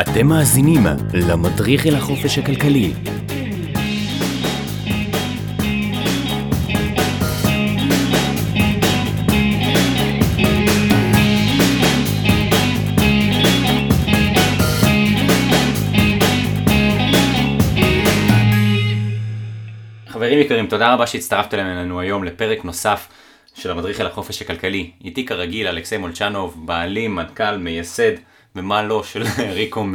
אתם מאזינים למדריך אל החופש הכלכלי. חברים יקרים, תודה רבה שהצטרפתם אלינו היום לפרק נוסף של המדריך אל החופש הכלכלי. איתי כרגיל אלכסי מולצ'נוב, בעלים, מנכ"ל, מייסד ומה לא של ריקום,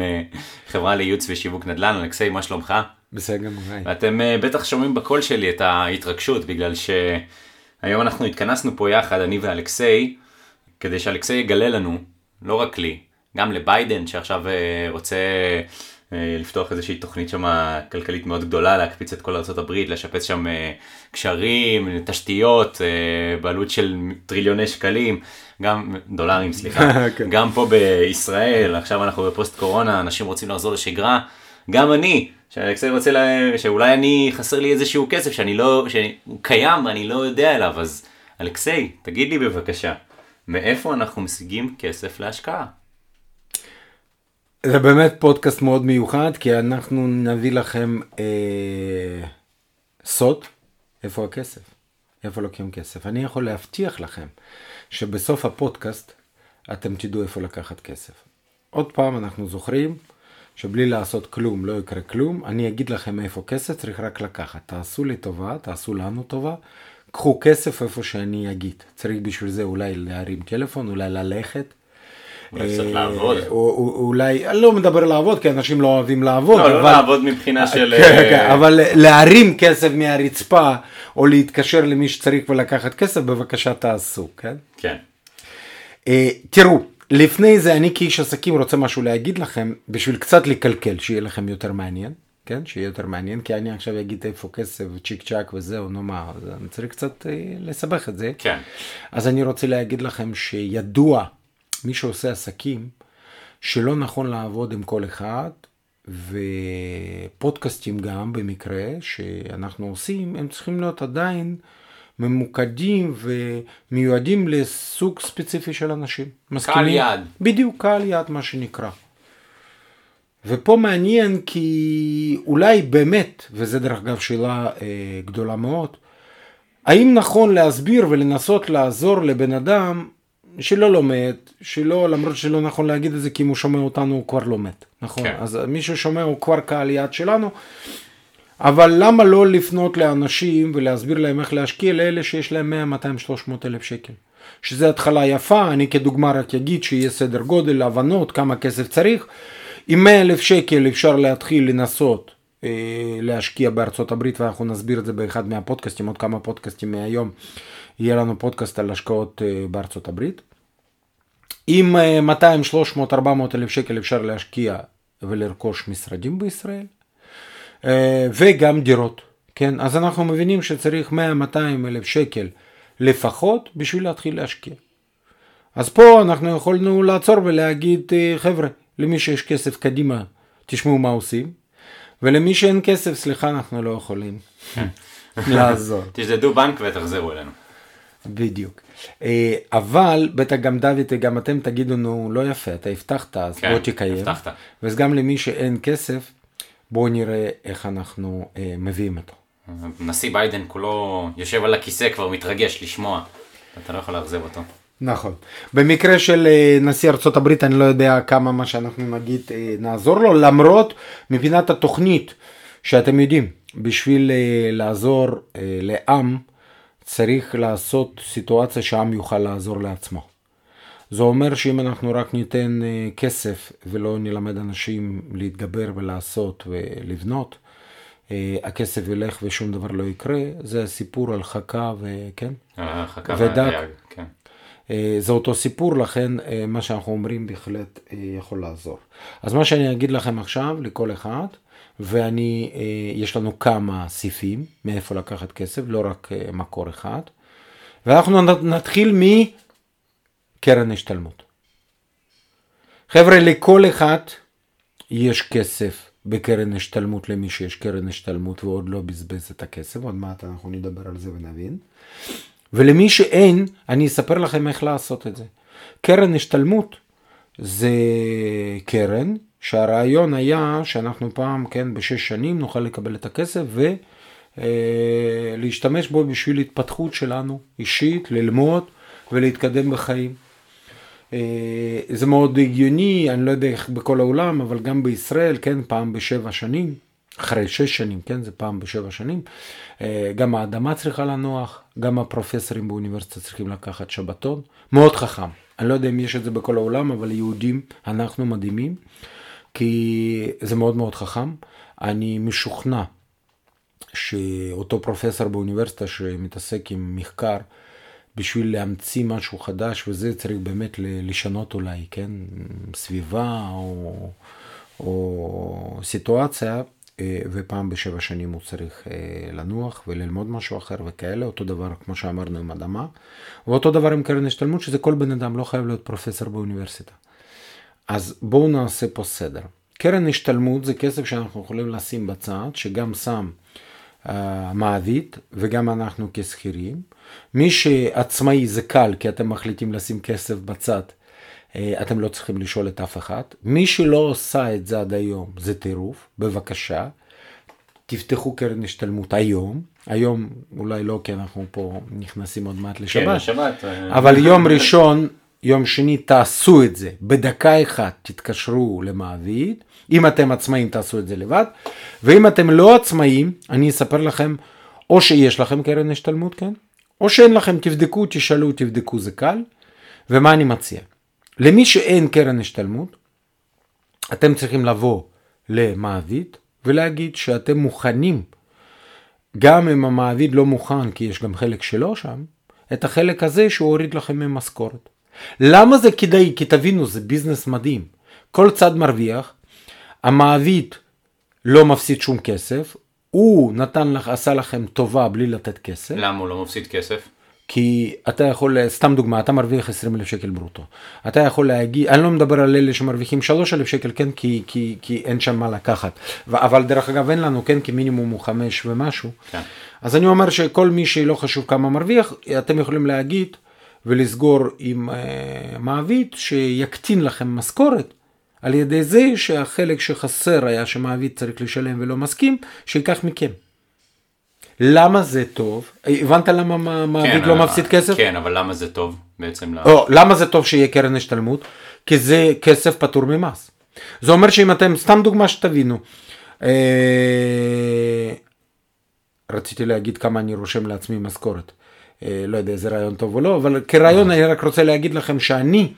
חברה לייעוץ ושיווק נדל"ן. אלכסי, מה שלומך? בסדר גמור. ואתם אה, בטח שומעים בקול שלי את ההתרגשות, בגלל שהיום אנחנו התכנסנו פה יחד, אני ואלכסי, כדי שאלכסי יגלה לנו, לא רק לי, גם לביידן שעכשיו אה, רוצה אה, לפתוח איזושהי תוכנית שם כלכלית מאוד גדולה, להקפיץ את כל ארה"ב, לשפץ שם קשרים, תשתיות, בעלות של טריליוני שקלים, גם דולרים סליחה, כן. גם פה בישראל, עכשיו אנחנו בפוסט קורונה, אנשים רוצים לחזור לשגרה, גם אני, שאלכסי רוצה, לה... שאולי אני, חסר לי איזשהו כסף שאני לא, שהוא קיים ואני לא יודע עליו, אז אלכסי, תגיד לי בבקשה, מאיפה אנחנו משיגים כסף להשקעה? זה באמת פודקאסט מאוד מיוחד, כי אנחנו נביא לכם אה, סוד, איפה הכסף, איפה לוקחים כסף. אני יכול להבטיח לכם שבסוף הפודקאסט אתם תדעו איפה לקחת כסף. עוד פעם, אנחנו זוכרים שבלי לעשות כלום לא יקרה כלום. אני אגיד לכם איפה כסף, צריך רק לקחת. תעשו לי טובה, תעשו לנו טובה. קחו כסף איפה שאני אגיד. צריך בשביל זה אולי להרים טלפון, אולי ללכת. אולי קצת אה, לעבוד. או- אולי, אני לא מדבר לעבוד, כי אנשים לא אוהבים לעבוד. לא, לא לעבוד מבחינה של... כן, אה, כן, אבל להרים כסף מהרצפה, או להתקשר למי שצריך ולקחת כסף, בבקשה תעשו, כן? כן. אה, תראו, לפני זה אני כאיש עסקים רוצה משהו להגיד לכם, בשביל קצת לקלקל, שיהיה לכם יותר מעניין, כן? שיהיה יותר מעניין, כי אני עכשיו אגיד איפה כסף, צ'יק צ'אק וזהו, נו מה, אני צריך קצת אה, לסבך את זה. כן. אז אני רוצה להגיד לכם שידוע, מי שעושה עסקים, שלא נכון לעבוד עם כל אחד, ופודקאסטים גם במקרה שאנחנו עושים, הם צריכים להיות עדיין ממוקדים ומיועדים לסוג ספציפי של אנשים. מסכימים? יעד. בדיוק, קהל יעד מה שנקרא. ופה מעניין כי אולי באמת, וזה דרך אגב שאלה אה, גדולה מאוד, האם נכון להסביר ולנסות לעזור לבן אדם שלא לומד, שלא, למרות שלא נכון להגיד את זה, כי אם הוא שומע אותנו הוא כבר לומד, נכון? כן. אז מי ששומע הוא כבר קהל יעד שלנו, אבל למה לא לפנות לאנשים ולהסביר להם איך להשקיע לאלה שיש להם 100, 200, 300 אלף שקל? שזה התחלה יפה, אני כדוגמה רק אגיד שיהיה סדר גודל, הבנות, כמה כסף צריך. עם 100 אלף שקל אפשר להתחיל לנסות אה, להשקיע בארצות הברית, ואנחנו נסביר את זה באחד מהפודקאסטים, עוד כמה פודקאסטים מהיום. יהיה לנו פודקאסט על השקעות אה, בארצות הברית. עם אה, 200, 300, 400 אלף שקל אפשר להשקיע ולרכוש משרדים בישראל. אה, וגם דירות, כן? אז אנחנו מבינים שצריך 100-200 אלף שקל לפחות בשביל להתחיל להשקיע. אז פה אנחנו יכולנו לעצור ולהגיד, אה, חבר'ה, למי שיש כסף קדימה, תשמעו מה עושים, ולמי שאין כסף, סליחה, אנחנו לא יכולים לעזור. תשדדו בנק ותחזרו אלינו. בדיוק. אה, אבל בטח גם דוד, גם אתם תגידו, נו, לא יפה, אתה הבטחת, אז כן, בוא תקיים. הבטחת. ואז גם למי שאין כסף, בואו נראה איך אנחנו אה, מביאים אותו. נשיא ביידן כולו יושב על הכיסא כבר מתרגש לשמוע. אתה לא יכול לאכזב אותו. נכון. במקרה של אה, נשיא ארצות הברית אני לא יודע כמה מה שאנחנו נגיד אה, נעזור לו, למרות מבחינת התוכנית שאתם יודעים, בשביל לעזור לעם צריך לעשות סיטואציה שהעם יוכל לעזור לעצמו. זה אומר שאם אנחנו רק ניתן אה, כסף ולא נלמד אנשים להתגבר ולעשות ולבנות, אה, הכסף ילך ושום דבר לא יקרה, זה הסיפור על חכה וכן. אה, חכה ודק. כן. זה אותו סיפור, לכן מה שאנחנו אומרים בהחלט יכול לעזור. אז מה שאני אגיד לכם עכשיו לכל אחד, ואני, אה, יש לנו כמה סעיפים מאיפה לקחת כסף, לא רק אה, מקור אחד, ואנחנו נתחיל מקרן השתלמות. חבר'ה, לכל אחד יש כסף בקרן השתלמות למי שיש קרן השתלמות ועוד לא בזבז את הכסף, עוד מעט אנחנו נדבר על זה ונבין. ולמי שאין, אני אספר לכם איך לעשות את זה. קרן השתלמות זה קרן שהרעיון היה שאנחנו פעם, כן, בשש שנים נוכל לקבל את הכסף ולהשתמש בו בשביל התפתחות שלנו, אישית, ללמוד ולהתקדם בחיים. אה, זה מאוד הגיוני, אני לא יודע איך בכל העולם, אבל גם בישראל, כן, פעם בשבע שנים, אחרי שש שנים, כן, זה פעם בשבע שנים, אה, גם האדמה צריכה לנוח, גם הפרופסורים באוניברסיטה צריכים לקחת שבתון, מאוד חכם. אני לא יודע אם יש את זה בכל העולם, אבל יהודים, אנחנו מדהימים, כי זה מאוד מאוד חכם. אני משוכנע שאותו פרופסור באוניברסיטה שמתעסק עם מחקר, בשביל להמציא משהו חדש, וזה צריך באמת לשנות אולי, כן? סביבה או, או סיטואציה, אה, ופעם בשבע שנים הוא צריך אה, לנוח וללמוד משהו אחר וכאלה, אותו דבר כמו שאמרנו עם אדמה, ואותו דבר עם קרן השתלמות, שזה כל בן אדם לא חייב להיות פרופסור באוניברסיטה. אז בואו נעשה פה סדר. קרן השתלמות זה כסף שאנחנו יכולים לשים בצד, שגם שם uh, מעביד וגם אנחנו כשכירים. מי שעצמאי זה קל, כי אתם מחליטים לשים כסף בצד, אה, אתם לא צריכים לשאול את אף אחד. מי שלא עושה את זה עד היום, זה טירוף, בבקשה. תפתחו קרן השתלמות היום, היום אולי לא כי אנחנו פה נכנסים עוד מעט לשבת, כן, לשבת. אה. אבל יום ראשון, יום שני תעשו את זה, בדקה אחת תתקשרו למעביד, אם אתם עצמאים תעשו את זה לבד, ואם אתם לא עצמאים, אני אספר לכם, או שיש לכם קרן השתלמות, כן, או שאין לכם, תבדקו, תשאלו, תבדקו, זה קל. ומה אני מציע? למי שאין קרן השתלמות, אתם צריכים לבוא למעביד ולהגיד שאתם מוכנים, גם אם המעביד לא מוכן, כי יש גם חלק שלו שם, את החלק הזה שהוא הוריד לכם ממשכורת. למה זה כדאי? כי תבינו, זה ביזנס מדהים. כל צד מרוויח, המעביד לא מפסיד שום כסף, הוא נתן לך, עשה לכם טובה בלי לתת כסף. למה הוא לא מפסיד כסף? כי אתה יכול, סתם דוגמה, אתה מרוויח 20 אלף שקל ברוטו. אתה יכול להגיד, אני לא מדבר על אלה שמרוויחים 3 אלף שקל, כן, כי, כי, כי אין שם מה לקחת. אבל דרך אגב אין לנו, כן, כי מינימום הוא 5 ומשהו. כן. אז אני אומר שכל מי שלא חשוב כמה מרוויח, אתם יכולים להגיד ולסגור עם uh, מעביד שיקטין לכם משכורת. על ידי זה שהחלק שחסר היה שמעביד צריך לשלם ולא מסכים, שיקח מכם. למה זה טוב? הבנת למה מעביד כן, לא מפסיד כסף? כן, אבל למה זה טוב בעצם? או, למה זה טוב שיהיה קרן השתלמות? כי זה כסף פטור ממס. זה אומר שאם אתם, סתם דוגמה שתבינו, אה, רציתי להגיד כמה אני רושם לעצמי משכורת. אה, לא יודע איזה רעיון טוב או לא, אבל כרעיון אני רק רוצה להגיד לכם שאני,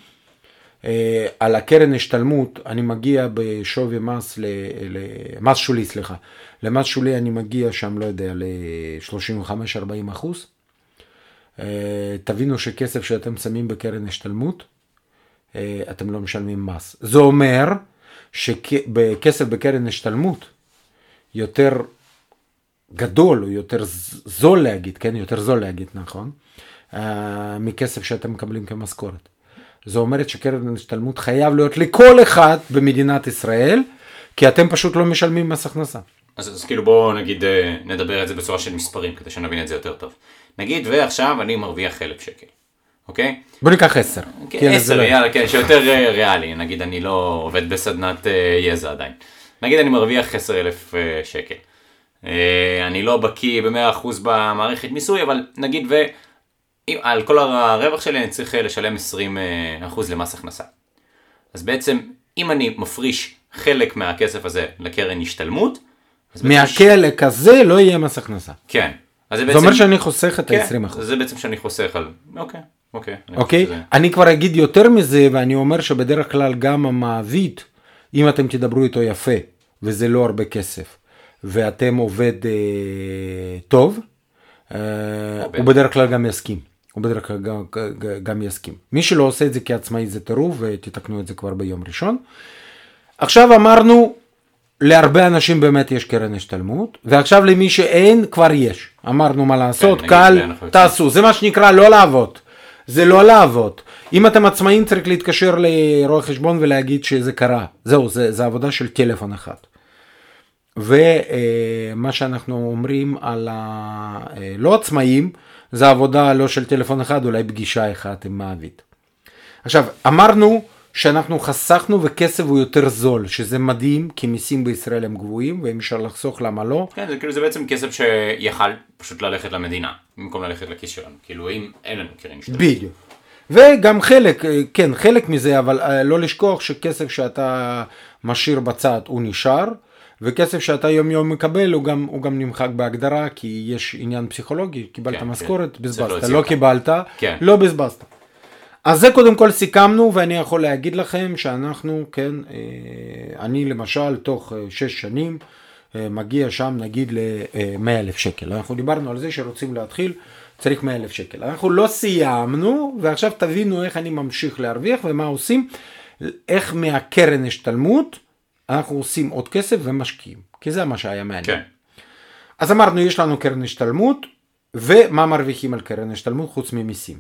אה, על הקרן השתלמות אני מגיע בשווי מס, למס שולי סליחה, למס שולי אני מגיע שם לא יודע ל-35-40 אחוז. אה, תבינו שכסף שאתם שמים בקרן השתלמות אה, אתם לא משלמים מס. זה אומר שכסף בקרן השתלמות יותר גדול או יותר זול להגיד, כן, יותר זול להגיד נכון, מכסף שאתם מקבלים כמשכורת. זה אומרת שקרן השתלמות חייב להיות לכל אחד במדינת ישראל, כי אתם פשוט לא משלמים מס הכנסה. אז, אז כאילו בואו נגיד אה, נדבר את זה בצורה של מספרים כדי שנבין את זה יותר טוב. נגיד ועכשיו אני מרוויח אלף שקל, אוקיי? בוא ניקח עשר. כן, עשר, לא- יאללה, כן, שיותר אה, ריאלי, נגיד אני לא עובד בסדנת יזע עדיין. נגיד אני מרוויח עשר אלף שקל. אני לא בקיא במאה אחוז במערכת מיסוי, אבל נגיד ו... על כל הרווח שלי אני צריך לשלם 20% למס הכנסה. אז בעצם אם אני מפריש חלק מהכסף הזה לקרן השתלמות, מהחלק הזה לא יהיה מס הכנסה. כן. אז זה בעצם... זה אומר שאני חוסך את כן, ה-20%. זה בעצם שאני חוסך על... אוקיי, אוקיי. אוקיי, אני, אני כבר אגיד יותר מזה, ואני אומר שבדרך כלל גם המעביד, אם אתם תדברו איתו יפה, וזה לא הרבה כסף, ואתם עובד אה, טוב, אה, הוא בדרך כלל גם יסכים. הוא בדרך כלל גם, גם יסכים. מי שלא עושה את זה כעצמאי זה טירוף, ותתקנו את זה כבר ביום ראשון. עכשיו אמרנו, להרבה אנשים באמת יש קרן השתלמות, ועכשיו למי שאין כבר יש. אמרנו מה לעשות, כן, קל, תעשו. זה מה שנקרא לא לעבוד. זה לא לעבוד. אם אתם עצמאים צריך להתקשר לרואה חשבון ולהגיד שזה קרה. זהו, זה, זה עבודה של טלפון אחד. ומה שאנחנו אומרים על הלא אה, עצמאים, זה עבודה לא של טלפון אחד, אולי פגישה אחת עם מעביד. עכשיו, אמרנו שאנחנו חסכנו וכסף הוא יותר זול, שזה מדהים, כי מיסים בישראל הם גבוהים, ואם אפשר לחסוך למה לא. כן, זה כאילו זה בעצם כסף שיכל פשוט ללכת למדינה, במקום ללכת לכיס שלנו. כאילו אם אין לנו קרן השתלמות. בדיוק. וגם חלק, אה, כן, חלק מזה, אבל אה, לא לשכוח שכסף שאתה משאיר בצד הוא נשאר, וכסף שאתה יום יום מקבל הוא גם, הוא גם נמחק בהגדרה, כי יש עניין פסיכולוגי, קיבלת כן, משכורת, כן. בזבזת, לא, לא לא. קיבלת, כן. לא בזבזת. אז זה קודם כל סיכמנו, ואני יכול להגיד לכם שאנחנו, כן, אה, אני למשל, תוך אה, שש שנים, אה, מגיע שם נגיד ל-100 אלף שקל. אנחנו דיברנו על זה שרוצים להתחיל, צריך 100 אלף שקל. אנחנו לא סיימנו, ועכשיו תבינו איך אני ממשיך להרוויח ומה עושים, איך מהקרן השתלמות אנחנו עושים עוד כסף ומשקיעים, כי זה מה שהיה מעניין. כן. אז אמרנו, יש לנו קרן השתלמות, ומה מרוויחים על קרן השתלמות חוץ ממיסים.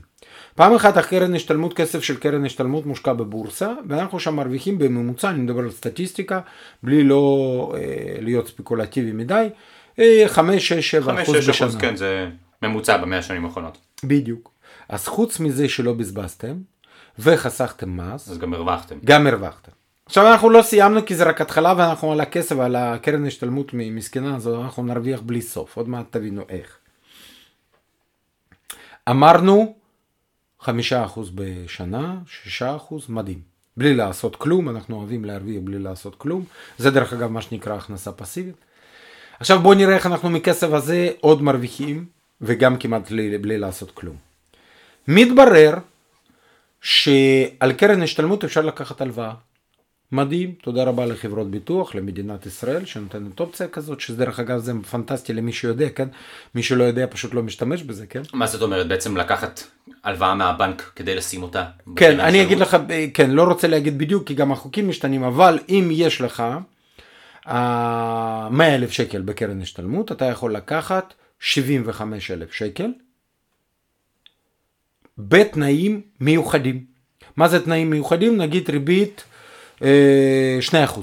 פעם אחת הקרן השתלמות, כסף של קרן השתלמות מושקע בבורסה, ואנחנו שם מרוויחים בממוצע, אני מדבר על סטטיסטיקה, בלי לא אה, להיות ספקולטיבי מדי, אה, 5, 6, 7 אחוז 5-6 בשנה. אחוז, כן, זה ממוצע במאה השנים האחרונות. בדיוק. אז חוץ מזה שלא בזבזתם, וחסכתם מס, אז גם הרווחתם. גם הרווחתם. עכשיו אנחנו לא סיימנו כי זה רק התחלה ואנחנו על הכסף, על הקרן השתלמות מסכנה הזו, אנחנו נרוויח בלי סוף, עוד מעט תבינו איך. אמרנו חמישה אחוז בשנה, שישה אחוז, מדהים. בלי לעשות כלום, אנחנו אוהבים להרוויח בלי לעשות כלום. זה דרך אגב מה שנקרא הכנסה פסיבית. עכשיו בואו נראה איך אנחנו מכסף הזה עוד מרוויחים, וגם כמעט בלי, בלי לעשות כלום. מתברר שעל קרן השתלמות אפשר לקחת הלוואה. מדהים, תודה רבה לחברות ביטוח, למדינת ישראל שנותנת אופציה כזאת, שדרך אגב זה פנטסטי למי שיודע, כן? מי שלא יודע פשוט לא משתמש בזה, כן? מה זאת אומרת? בעצם לקחת הלוואה מהבנק כדי לשים אותה? כן, אני אגיד? לך, כן, לא רוצה להגיד בדיוק, כי גם החוקים משתנים, אבל אם יש לך אה, 100 אלף שקל בקרן השתלמות, אתה יכול לקחת 75 אלף שקל בתנאים מיוחדים. מה זה תנאים מיוחדים? נגיד ריבית אה, 2%.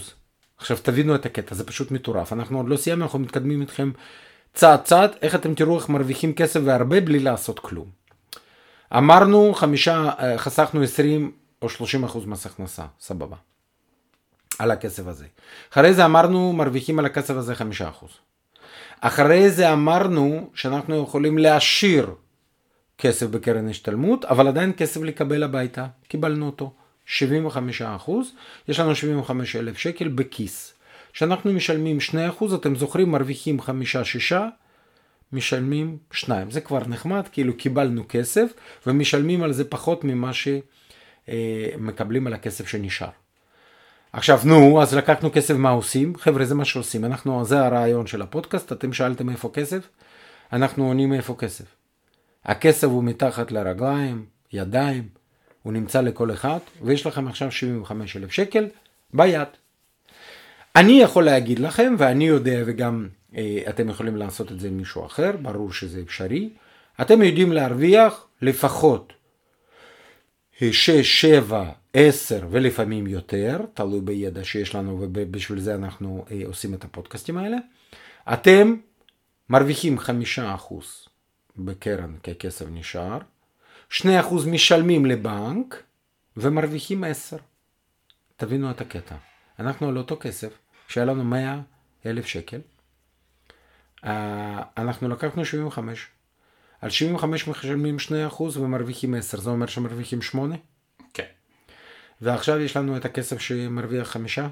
עכשיו תבינו את הקטע, זה פשוט מטורף. אנחנו עוד לא סיימנו, אנחנו מתקדמים איתכם צעד צעד, איך אתם תראו איך מרוויחים כסף והרבה בלי לעשות כלום. אמרנו חמישה, אה, חסכנו 20 או 30 אחוז מס הכנסה, סבבה. על הכסף הזה. אחרי זה אמרנו מרוויחים על הכסף הזה 5 אחוז. אחרי זה אמרנו שאנחנו יכולים להשאיר כסף בקרן השתלמות, אבל עדיין כסף לקבל הביתה, קיבלנו אותו. 75 אחוז, יש לנו 75 אלף שקל בכיס. כשאנחנו משלמים 2 אחוז, אתם זוכרים, מרוויחים 5-6, משלמים 2. זה כבר נחמד, כאילו קיבלנו כסף, ומשלמים על זה פחות ממה שמקבלים על הכסף שנשאר. עכשיו נו, אז לקחנו כסף, מה עושים? חבר'ה, זה מה שעושים. אנחנו, זה הרעיון של הפודקאסט, אתם שאלתם איפה כסף? אנחנו עונים איפה כסף. הכסף הוא מתחת לרגליים, ידיים, הוא נמצא לכל אחד, ויש לכם עכשיו 75 אלף שקל ביד. אני יכול להגיד לכם, ואני יודע וגם אה, אתם יכולים לעשות את זה עם מישהו אחר, ברור שזה אפשרי, אתם יודעים להרוויח לפחות 6, 7, 10 ולפעמים יותר, תלוי בידע שיש לנו ובשביל זה אנחנו אה, עושים את הפודקאסטים האלה. אתם מרוויחים 5% בקרן כי הכסף נשאר, 2% משלמים לבנק ומרוויחים 10. תבינו את הקטע. אנחנו על אותו כסף, שהיה לנו 100 אלף שקל, אה, אנחנו לקחנו 75. על 75 משלמים 2% ומרוויחים 10, זה אומר שמרוויחים 8? כן. ועכשיו יש לנו את הכסף שמרוויח חמישה.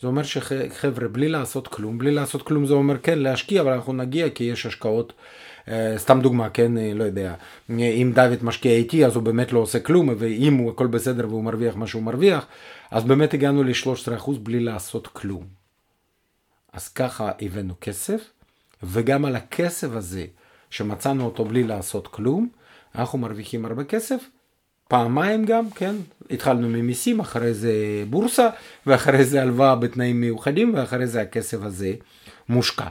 זה אומר שחבר'ה, בלי לעשות כלום, בלי לעשות כלום זה אומר כן להשקיע, אבל אנחנו נגיע כי יש השקעות, סתם דוגמה, כן, אה, לא יודע, אם דוד משקיע איתי אז הוא באמת לא עושה כלום, ואם הוא הכל בסדר והוא מרוויח מה שהוא מרוויח, אז באמת הגענו ל-13% בלי לעשות כלום. אז ככה הבאנו כסף, וגם על הכסף הזה, שמצאנו אותו בלי לעשות כלום, אנחנו מרוויחים הרבה כסף, פעמיים גם, כן, התחלנו ממיסים, אחרי זה בורסה, ואחרי זה הלוואה בתנאים מיוחדים, ואחרי זה הכסף הזה מושקע.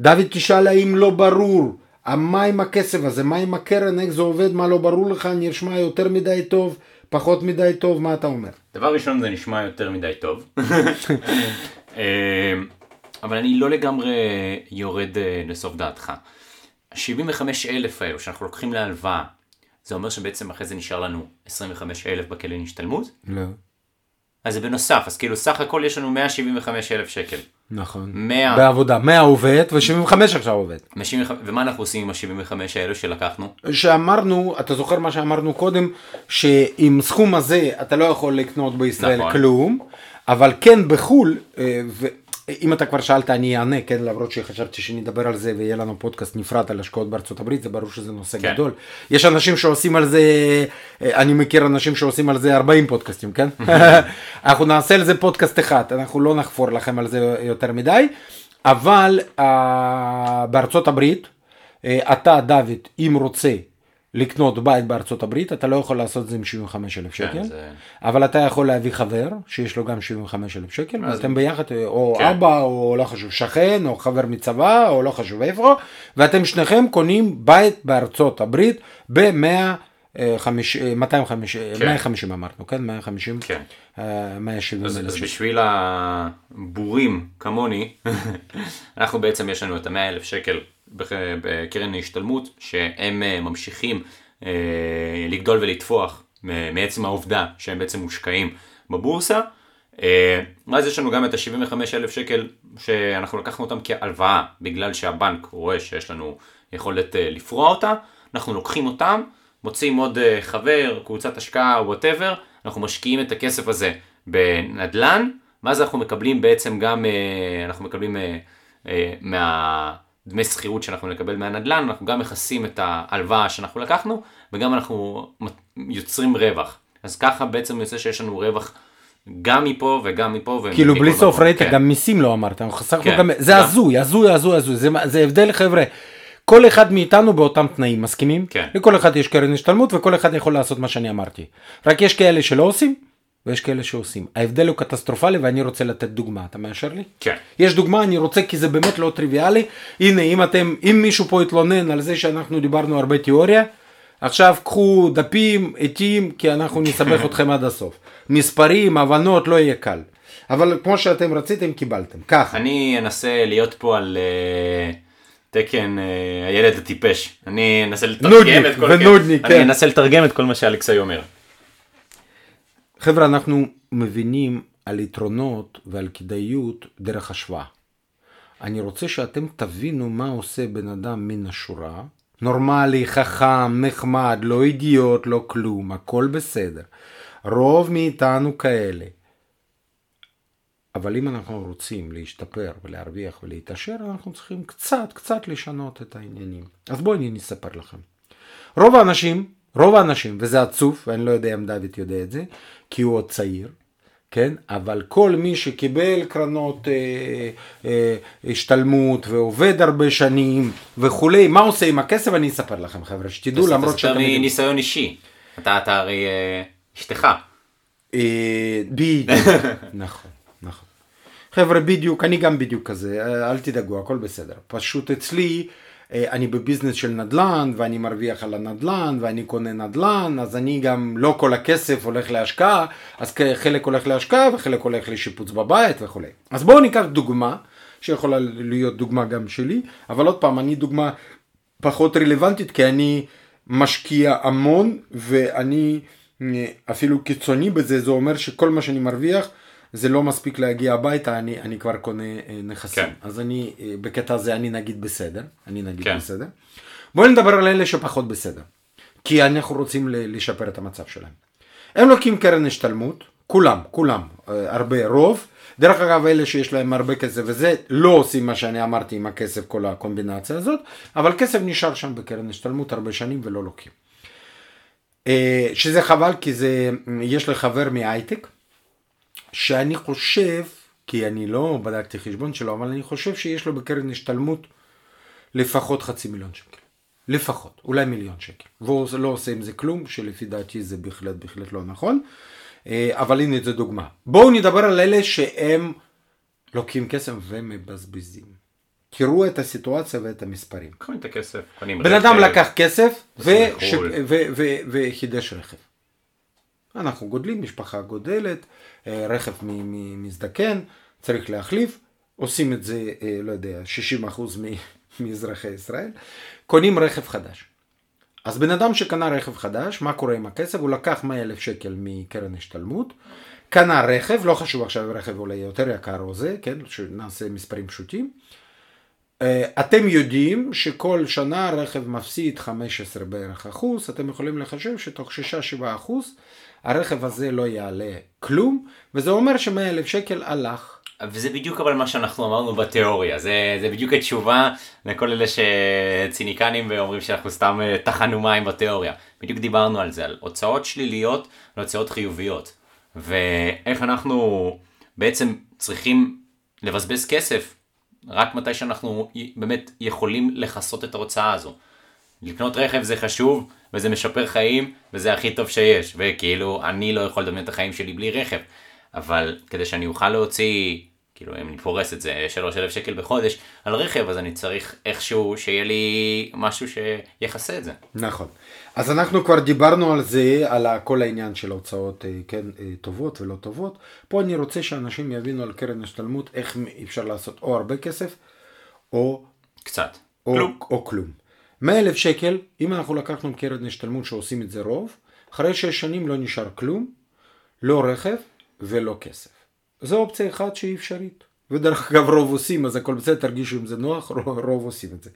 דוד תשאל האם לא ברור, מה עם הכסף הזה, מה עם הקרן, איך זה עובד, מה לא ברור לך, נשמע יותר מדי טוב, פחות מדי טוב, מה אתה אומר? דבר ראשון זה נשמע יותר מדי טוב. אה, אבל אני לא לגמרי יורד אה, לסוף דעתך. ה-75 אלף האלו שאנחנו לוקחים להלוואה, זה אומר שבעצם אחרי זה נשאר לנו 25 אלף בקרן השתלמות? לא. אז זה בנוסף, אז כאילו סך הכל יש לנו 175 אלף שקל. נכון. 100. בעבודה, 100 עובד ו-75 עכשיו עובד. 175 ומה אנחנו עושים עם ה-75 האלו שלקחנו? שאמרנו, אתה זוכר מה שאמרנו קודם, שעם סכום הזה אתה לא יכול לקנות בישראל נכון. כלום, אבל כן בחו"ל, ואם אתה כבר שאלת אני אענה, כן, למרות שחשבתי שנדבר על זה ויהיה לנו פודקאסט נפרד על השקעות בארצות הברית, זה ברור שזה נושא כן. גדול. יש אנשים שעושים על זה, אה, אני מכיר אנשים שעושים על זה 40 פודקאסטים, כן? אנחנו נעשה על זה פודקאסט אחד, אנחנו לא נחפור לכם על זה יותר מדי, אבל אה, בארצות הברית, אה, אתה דוד, אם רוצה לקנות בית בארצות הברית, אתה לא יכול לעשות את זה עם 75 אלף שקל, כן, זה- אבל אתה יכול להביא חבר שיש לו גם 75 אלף שקל, אז- ואתם ביחד, אה, או כן. אבא, או לא חשוב, שכן, או חבר מצבא, או לא חשוב איפה, ואתם שניכם קונים בית בארצות הברית ב-100... 250, כן. 150 אמרנו, כן? 150, כן. אה, 170 אז, אלף אז שקל. בשביל הבורים כמוני, אנחנו בעצם יש לנו את המאה אלף שקל בקרן ההשתלמות, שהם אה, ממשיכים אה, לגדול ולטפוח מ- מעצם העובדה שהם בעצם מושקעים בבורסה. אה, ואז יש לנו גם את ה-75 אלף שקל שאנחנו לקחנו אותם כהלוואה, בגלל שהבנק רואה שיש לנו יכולת אה, לפרוע אותה, אנחנו לוקחים אותם, מוצאים עוד אה, חבר, קבוצת השקעה, whatever, אנחנו משקיעים את הכסף הזה בנדל"ן, ואז אנחנו מקבלים בעצם גם, אה, אנחנו מקבלים אה, מהדמי שכירות שאנחנו נקבל מהנדל"ן, אנחנו גם מכסים את ההלוואה שאנחנו לקחנו, וגם אנחנו יוצרים רווח. אז ככה בעצם יוצא שיש לנו רווח גם מפה וגם מפה. כאילו בלי סוף. ראית כן. גם מיסים לא אמרת, כן, גם, זה. הזוי, הזוי, הזוי, הזוי, זה, זה הבדל חבר'ה. כל אחד מאיתנו באותם תנאים, מסכימים? כן. לכל אחד יש קרן השתלמות וכל אחד יכול לעשות מה שאני אמרתי. רק יש כאלה שלא עושים ויש כאלה שעושים. ההבדל הוא קטסטרופלי ואני רוצה לתת דוגמה, אתה מאשר לי? כן. יש דוגמה, אני רוצה כי זה באמת לא טריוויאלי. הנה, אם אתם, אם מישהו פה התלונן על זה שאנחנו דיברנו הרבה תיאוריה, עכשיו קחו דפים, עטים, כי אנחנו נסבך אתכם עד הסוף. מספרים, הבנות, לא יהיה קל. אבל כמו שאתם רציתם, קיבלתם. ככה. אני אנסה להיות פה על אה, תקן אה, הילד הטיפש. אני אנסה לתרגם את כל... ונודניק, אני כן. אנסה לתרגם את כל מה שאלכסאי אומר. חבר'ה, אנחנו מבינים על יתרונות ועל כדאיות דרך השוואה. אני רוצה שאתם תבינו מה עושה בן אדם מן השורה. נורמלי, חכם, נחמד, לא אידיוט, לא כלום, הכל בסדר. רוב מאיתנו כאלה. אבל אם אנחנו רוצים להשתפר ולהרוויח ולהתעשר, אנחנו צריכים קצת, קצת לשנות את העניינים. אז בואו אני אספר לכם. רוב האנשים, רוב האנשים, וזה עצוב, ואני לא יודע אם דוד יודע את זה, כי הוא עוד צעיר, כן? אבל כל מי שקיבל קרנות אה, אה, השתלמות ועובד הרבה שנים וכולי, מה עושה עם הכסף? אני אספר לכם חבר'ה, שתדעו למרות שאתם... יודעים. מניסיון אישי. אתה אתה הרי אה, אשתך. אה, בדיוק, נכון, נכון. חבר'ה, בדיוק, אני גם בדיוק כזה, אה, אל תדאגו, הכל בסדר. פשוט אצלי, אני בביזנס של נדל"ן, ואני מרוויח על הנדל"ן, ואני קונה נדל"ן, אז אני גם, לא כל הכסף הולך להשקעה, אז חלק הולך להשקעה, וחלק הולך לשיפוץ בבית וכולי. אז בואו ניקח דוגמה, שיכולה להיות דוגמה גם שלי, אבל עוד פעם, אני דוגמה פחות רלוונטית, כי אני משקיע המון, ואני אה, אפילו קיצוני בזה, זה אומר שכל מה שאני מרוויח, זה לא מספיק להגיע הביתה, אני, אני כבר קונה אה, נכסים. כן. אז אני, אה, בקטע הזה אני נגיד בסדר, אני נגיד כן. בסדר. בואו נדבר על אלה שפחות בסדר, כי אנחנו רוצים לשפר את המצב שלהם. הם לוקחים קרן השתלמות, כולם, כולם, אה, הרבה, רוב. דרך אגב, אלה שיש להם הרבה כסף וזה, לא עושים מה שאני אמרתי עם הכסף, כל הקומבינציה הזאת, אבל כסף נשאר שם בקרן השתלמות הרבה שנים ולא לוקחים. שזה חבל כי זה, יש לי חבר מהייטק, שאני חושב, כי אני לא בדקתי חשבון שלו, אבל אני חושב שיש לו בקרן השתלמות לפחות חצי מיליון שקל. לפחות, אולי מיליון שקל. והוא לא עושה עם זה כלום, שלפי דעתי זה בהחלט בהחלט לא נכון. אה, אבל הנה זו דוגמה. בואו נדבר על אלה שהם לוקחים כסף ומבזבזים. תראו את הסיטואציה ואת המספרים. קונים את הכסף. בן אדם. לקח כסף נוסעים וש- לחו"ל. ו- ו- וחידש רכב. אנחנו גודלים, משפחה גודלת, אה, רכב מזדקן, צריך להחליף, עושים את זה, אה, לא יודע, 60% מ- מאזרחי ישראל, קונים רכב חדש. אז בן אדם שקנה רכב חדש, מה קורה עם הכסף? הוא לקח 100 אלף שקל מקרן השתלמות, קנה רכב, לא חשוב עכשיו רכב עולה יותר יקר או זה, כן, שנעשה מספרים פשוטים. אה, אתם יודעים שכל שנה רכב מפסיד 15 בערך אחוז, אתם יכולים לחשב שתוך 6-7 אחוז הרכב הזה לא יעלה כלום, וזה אומר ש-100 אלף שקל הלך. וזה בדיוק אבל מה שאנחנו אמרנו בתיאוריה, זה, זה בדיוק התשובה לכל אלה שציניקנים ואומרים שאנחנו סתם אה, טחנו מים בתיאוריה. בדיוק דיברנו על זה, על הוצאות שליליות והוצאות חיוביות. ואיך אנחנו בעצם צריכים לבזבז כסף רק מתי שאנחנו באמת יכולים לכסות את ההוצאה הזו. לקנות רכב זה חשוב וזה משפר חיים וזה הכי טוב שיש וכאילו אני לא יכול לדמיין את החיים שלי בלי רכב אבל כדי שאני אוכל להוציא כאילו אם אני פורס את זה 3,000 שקל בחודש על רכב אז אני צריך איכשהו שיהיה לי משהו שיכסה את זה. נכון. אז אנחנו כבר דיברנו על זה, על כל העניין של הוצאות אה, כן, אה, טובות ולא טובות. פה אני רוצה שאנשים יבינו על קרן השתלמות איך אפשר לעשות או הרבה כסף או קצת. או כלום. או כלום. 100 אלף שקל, אם אנחנו לקחנו קרן השתלמות שעושים את זה רוב, אחרי 6 שנים לא נשאר כלום, לא רכב ולא כסף. זו אופציה אחת שהיא אפשרית. ודרך אגב רוב עושים, אז הכל בסדר, תרגישו אם זה נוח, רוב, רוב עושים את זה.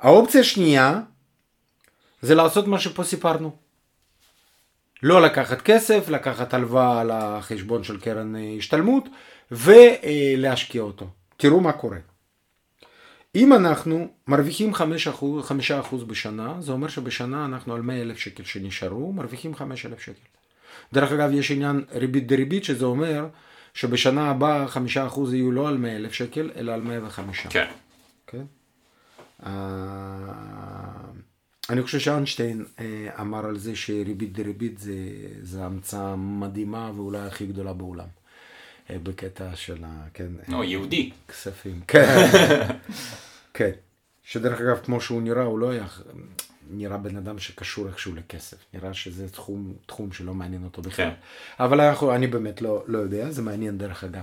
האופציה השנייה זה לעשות מה שפה סיפרנו. לא לקחת כסף, לקחת הלוואה על החשבון של קרן אה, השתלמות ולהשקיע אותו. תראו מה קורה. אם אנחנו מרוויחים 5%, 5% בשנה, זה אומר שבשנה אנחנו על 100 אלף שקל שנשארו, מרוויחים 5 אלף שקל. דרך אגב, יש עניין ריבית דריבית, שזה אומר שבשנה הבאה 5% יהיו לא על 100 אלף שקל, אלא על 105. כן. כן? Uh, אני חושב שאיינשטיין uh, אמר על זה שריבית דריבית זה, זה המצאה מדהימה ואולי הכי גדולה בעולם. Uh, בקטע של ה... כן. לא, יהודי. כספים. כן. כן. שדרך אגב, כמו שהוא נראה, הוא לא היה... נראה בן אדם שקשור איכשהו לכסף. נראה שזה תחום, תחום שלא מעניין אותו בכלל. כן. אבל אנחנו, אני באמת לא, לא יודע, זה מעניין דרך אגב,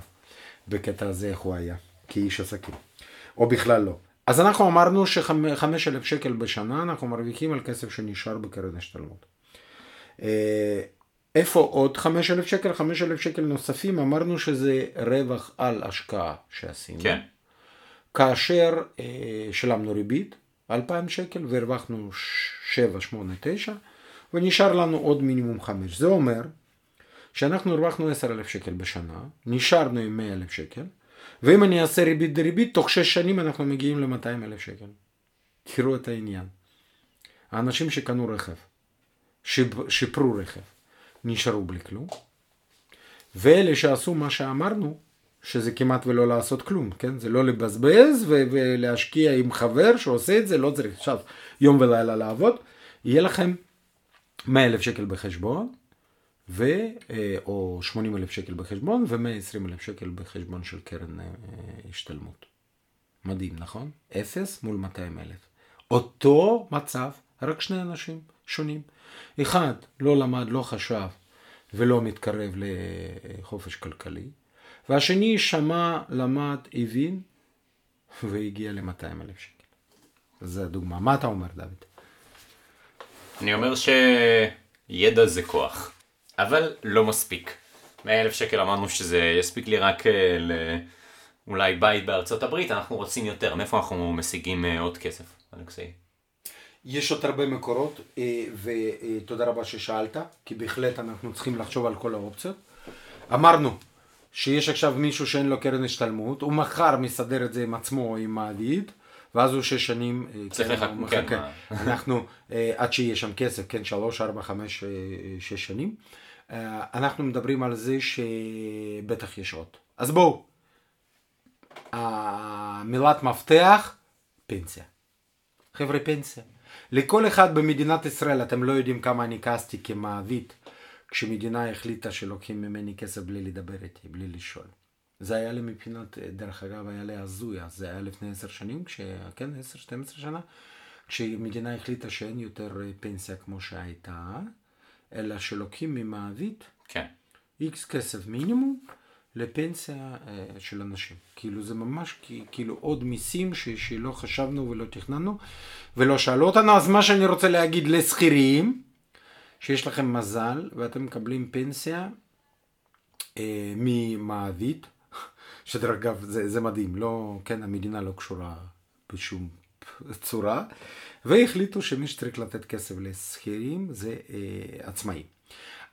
בקטע הזה איך הוא היה, כאיש עסקים. או בכלל לא. אז אנחנו אמרנו שחמש אלף שקל בשנה אנחנו מרוויחים על כסף שנשאר בקרן השתלמות. איפה עוד חמש אלף שקל? חמש אלף שקל נוספים, אמרנו שזה רווח על השקעה שעשינו. כן. כאשר אה, שלמנו ריבית, 2,000 שקל והרווחנו 7, 8, 9 ונשאר לנו עוד מינימום 5. זה אומר שאנחנו הרווחנו 10,000 שקל בשנה, נשארנו עם 100,000 שקל ואם אני אעשה ריבית דריבית, תוך 6 שנים אנחנו מגיעים ל-200,000 שקל. תראו את העניין. האנשים שקנו רכב, שיפרו רכב, נשארו בלי כלום, ואלה שעשו מה שאמרנו, שזה כמעט ולא לעשות כלום, כן? זה לא לבזבז ו- ולהשקיע עם חבר שעושה את זה, לא צריך עכשיו יום ולילה לעבוד. יהיה לכם 100 אלף שקל בחשבון, ו, אה, או 80 אלף שקל בחשבון, ו-120 אלף שקל בחשבון של קרן אה, השתלמות. מדהים, נכון? אפס מול 200 אלף. אותו מצב, רק שני אנשים שונים. אחד לא למד, לא חשב ולא מתקרב לחופש כלכלי. והשני שמע, למד, הבין, והגיע ל-200 אלף שקל. זו הדוגמה. מה אתה אומר, דוד? אני אומר שידע זה כוח, אבל לא מספיק. 100 אלף שקל אמרנו שזה יספיק לי רק אה, לאולי בית בארצות הברית, אנחנו רוצים יותר. מאיפה אנחנו משיגים אה, עוד כסף, אלכסי? יש עוד הרבה מקורות, אה, ותודה רבה ששאלת, כי בהחלט אנחנו צריכים לחשוב על כל האופציות. אמרנו, שיש עכשיו מישהו שאין לו קרן השתלמות, הוא מחר מסדר את זה עם עצמו או עם מעביד, ואז הוא שש שנים, אה, צריך כן, לחכות, כן. אנחנו, אה, עד שיהיה שם כסף, כן, שלוש, ארבע, חמש, אה, שש שנים. אנחנו מדברים על זה שבטח יש עוד. אז בואו, המילת מפתח, פנסיה. חבר'ה, פנסיה. לכל אחד במדינת ישראל, אתם לא יודעים כמה אני כעסתי כמעביד. כשמדינה החליטה שלוקחים ממני כסף בלי לדבר איתי, בלי לשאול. זה היה לי מבחינת, דרך אגב, היה לי הזוי, אז זה היה לפני עשר שנים, כש... כן, עשר, שתים עשרה שנה, כשמדינה החליטה שאין יותר אה, פנסיה כמו שהייתה, אלא שלוקחים ממעביד, כן. איקס כסף מינימום, לפנסיה אה, של אנשים. כאילו זה ממש כאילו עוד מיסים ש, שלא חשבנו ולא תכננו ולא שאלו אותנו. אז מה שאני רוצה להגיד לשכירים, שיש לכם מזל ואתם מקבלים פנסיה אה, ממעביד, שדרך אגב זה, זה מדהים, לא, כן, המדינה לא קשורה בשום צורה, והחליטו שמי שצריך לתת כסף לשכירים זה אה, עצמאים.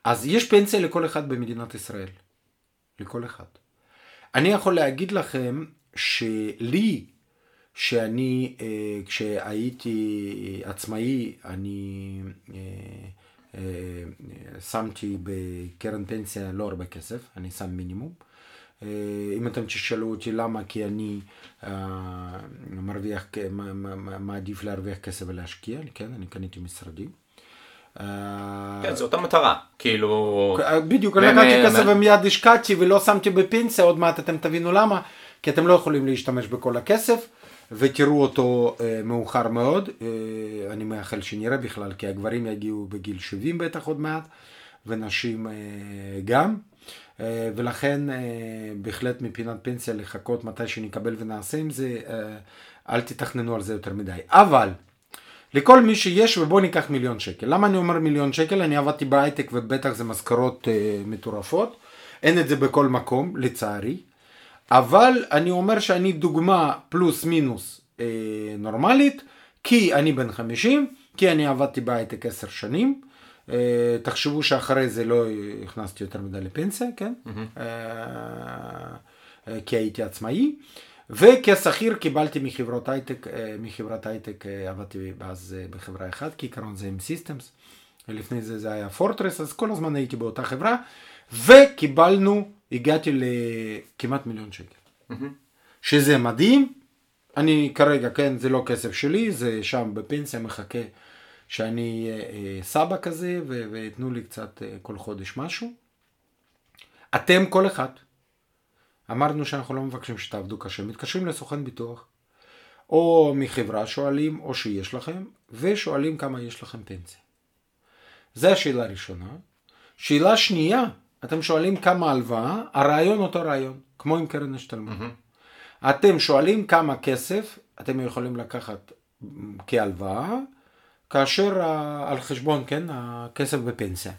אז יש פנסיה לכל אחד במדינת ישראל, לכל אחד. אני יכול להגיד לכם שלי, שאני, אה, כשהייתי עצמאי, אני אה, אה, שמתי בקרן פנסיה לא הרבה כסף, אני שם מינימום. אם אתם תשאלו אותי למה, כי אני מרוויח, מעדיף להרוויח כסף ולהשקיע, כן, אני קניתי משרדים. כן, זו אותה מטרה, כאילו... בדיוק, לקחתי כסף ומיד השקעתי ולא שמתי בפנסיה, עוד מעט אתם תבינו למה, כי אתם לא יכולים להשתמש בכל הכסף. ותראו אותו אה, מאוחר מאוד, אה, אני מאחל שנראה בכלל, כי הגברים יגיעו בגיל 70 בטח עוד מעט, ונשים אה, גם, אה, ולכן אה, בהחלט מבחינת פנסיה לחכות מתי שנקבל ונעשה עם זה, אה, אל תתכננו על זה יותר מדי. אבל, לכל מי שיש, ובואו ניקח מיליון שקל. למה אני אומר מיליון שקל? אני עבדתי בהייטק ובטח זה משכורות אה, מטורפות. אין את זה בכל מקום, לצערי. אבל אני אומר שאני דוגמה פלוס מינוס אה, נורמלית, כי אני בן 50, כי אני עבדתי בהייטק 10 שנים. אה, תחשבו שאחרי זה לא הכנסתי יותר מדי לפנסיה, כן? Mm-hmm. אה, אה, כי הייתי עצמאי. וכשכיר קיבלתי מחברות הייטק, אה, מחברת הייטק אה, עבדתי אז אה, בחברה אחת, כעיקרון זה M-Systems. לפני זה זה היה פורטרס, אז כל הזמן הייתי באותה חברה, וקיבלנו הגעתי לכמעט מיליון שקל. Mm-hmm. שזה מדהים, אני כרגע, כן, זה לא כסף שלי, זה שם בפנסיה מחכה שאני אה, סבא כזה ויתנו לי קצת כל חודש משהו. אתם כל אחד. אמרנו שאנחנו לא מבקשים שתעבדו קשה, מתקשרים לסוכן ביטוח, או מחברה שואלים, או שיש לכם, ושואלים כמה יש לכם פנסיה. זו השאלה הראשונה. שאלה שנייה, אתם שואלים כמה הלוואה, הרעיון אותו רעיון, כמו עם קרן השתלמות. Mm-hmm. אתם שואלים כמה כסף אתם יכולים לקחת כהלוואה, כאשר על חשבון, כן, הכסף בפנסיה.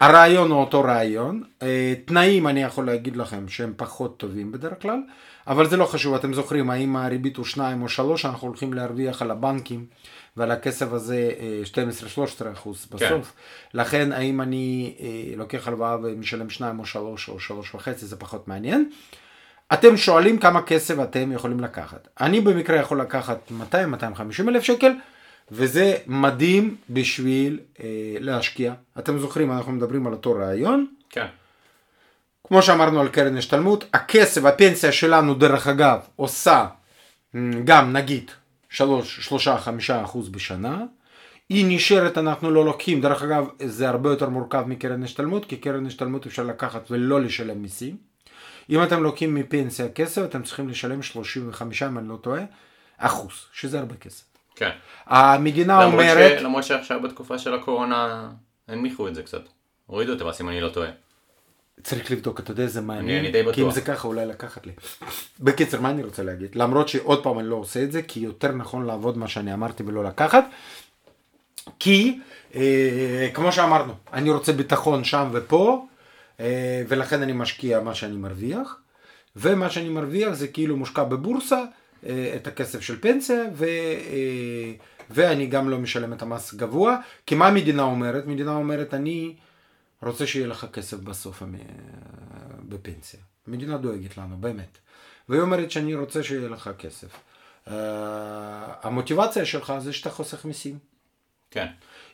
הרעיון הוא אותו רעיון, אה, תנאים אני יכול להגיד לכם שהם פחות טובים בדרך כלל, אבל זה לא חשוב, אתם זוכרים האם הריבית הוא 2 או 3, אנחנו הולכים להרוויח על הבנקים ועל הכסף הזה 12-13 אה, אחוז כן. בסוף. כן. לכן האם אני אה, לוקח הלוואה ומשלם 2 או 3 או 3 וחצי זה פחות מעניין. אתם שואלים כמה כסף אתם יכולים לקחת. אני במקרה יכול לקחת 200-250 אלף שקל. וזה מדהים בשביל אה, להשקיע. אתם זוכרים, אנחנו מדברים על אותו רעיון. כן. כמו שאמרנו על קרן השתלמות, הכסף, הפנסיה שלנו דרך אגב עושה גם נגיד 3-5 אחוז בשנה. היא נשארת, אנחנו לא לוקחים, דרך אגב זה הרבה יותר מורכב מקרן השתלמות, כי קרן השתלמות אפשר לקחת ולא לשלם מיסים. אם אתם לוקחים מפנסיה כסף, אתם צריכים לשלם 35, אם אני לא טועה, אחוז, שזה הרבה כסף. כן. המדינה למרות אומרת... ש... למרות שעכשיו בתקופה של הקורונה הנמיכו את זה קצת. הורידו את המס אם אני לא טועה. צריך לבדוק, אתה יודע איזה מעניין. אני, אני די בטוח. כי אם זה ככה אולי לקחת לי. בקיצר, מה אני רוצה להגיד? למרות שעוד פעם אני לא עושה את זה, כי יותר נכון לעבוד מה שאני אמרתי ולא לקחת. כי, אה, כמו שאמרנו, אני רוצה ביטחון שם ופה, אה, ולכן אני משקיע מה שאני מרוויח, ומה שאני מרוויח זה כאילו מושקע בבורסה, את הכסף של פנסיה, ו, אה, ואני גם לא משלם את המס גבוה, כי מה המדינה אומרת? המדינה אומרת, אני רוצה שיהיה לך כסף בסוף בפנסיה. המדינה דואגת לנו, באמת. והיא אומרת שאני רוצה שיהיה לך כסף. Uh, המוטיבציה שלך זה שאתה חוסך מיסים. כן.